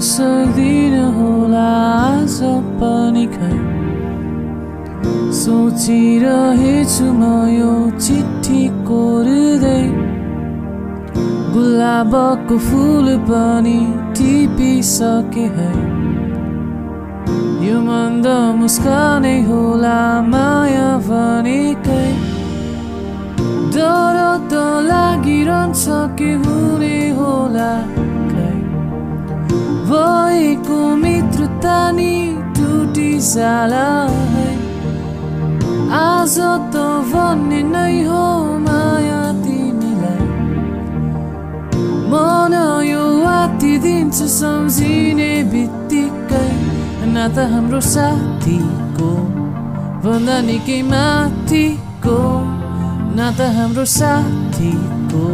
होला आज पनि खै। सोचिरहेछु म यो चिठी कोर्दै। गुलाबको फुल पनि टिपिसके है। यो मन्द मुस्कानै होला माया भनेकै। डर त लागिरहन्छ के नि टुटिसाला है आज त भन्ने नै हो माया तिमीलाई मन यो आति दिन्छ सम्झिने बित्तिकै नाता हाम्रो साथीको भन्दा निकै माथिको नाता हाम्रो साथीको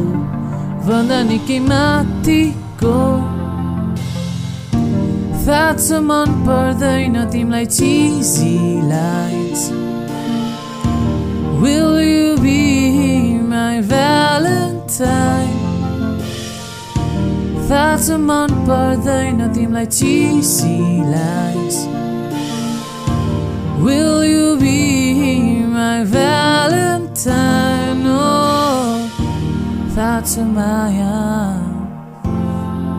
भन्दा निकै माथिको That's मन पर्दैन तिमीलाई cheesy lights Will you be my valentine? That's मन पर्दैन तिमीलाई चिसी lights Will you be my valentine? Oh, that's a Maya,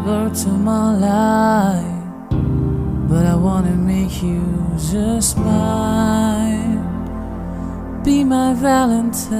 word to wanna make you just mine. Be my Valentine.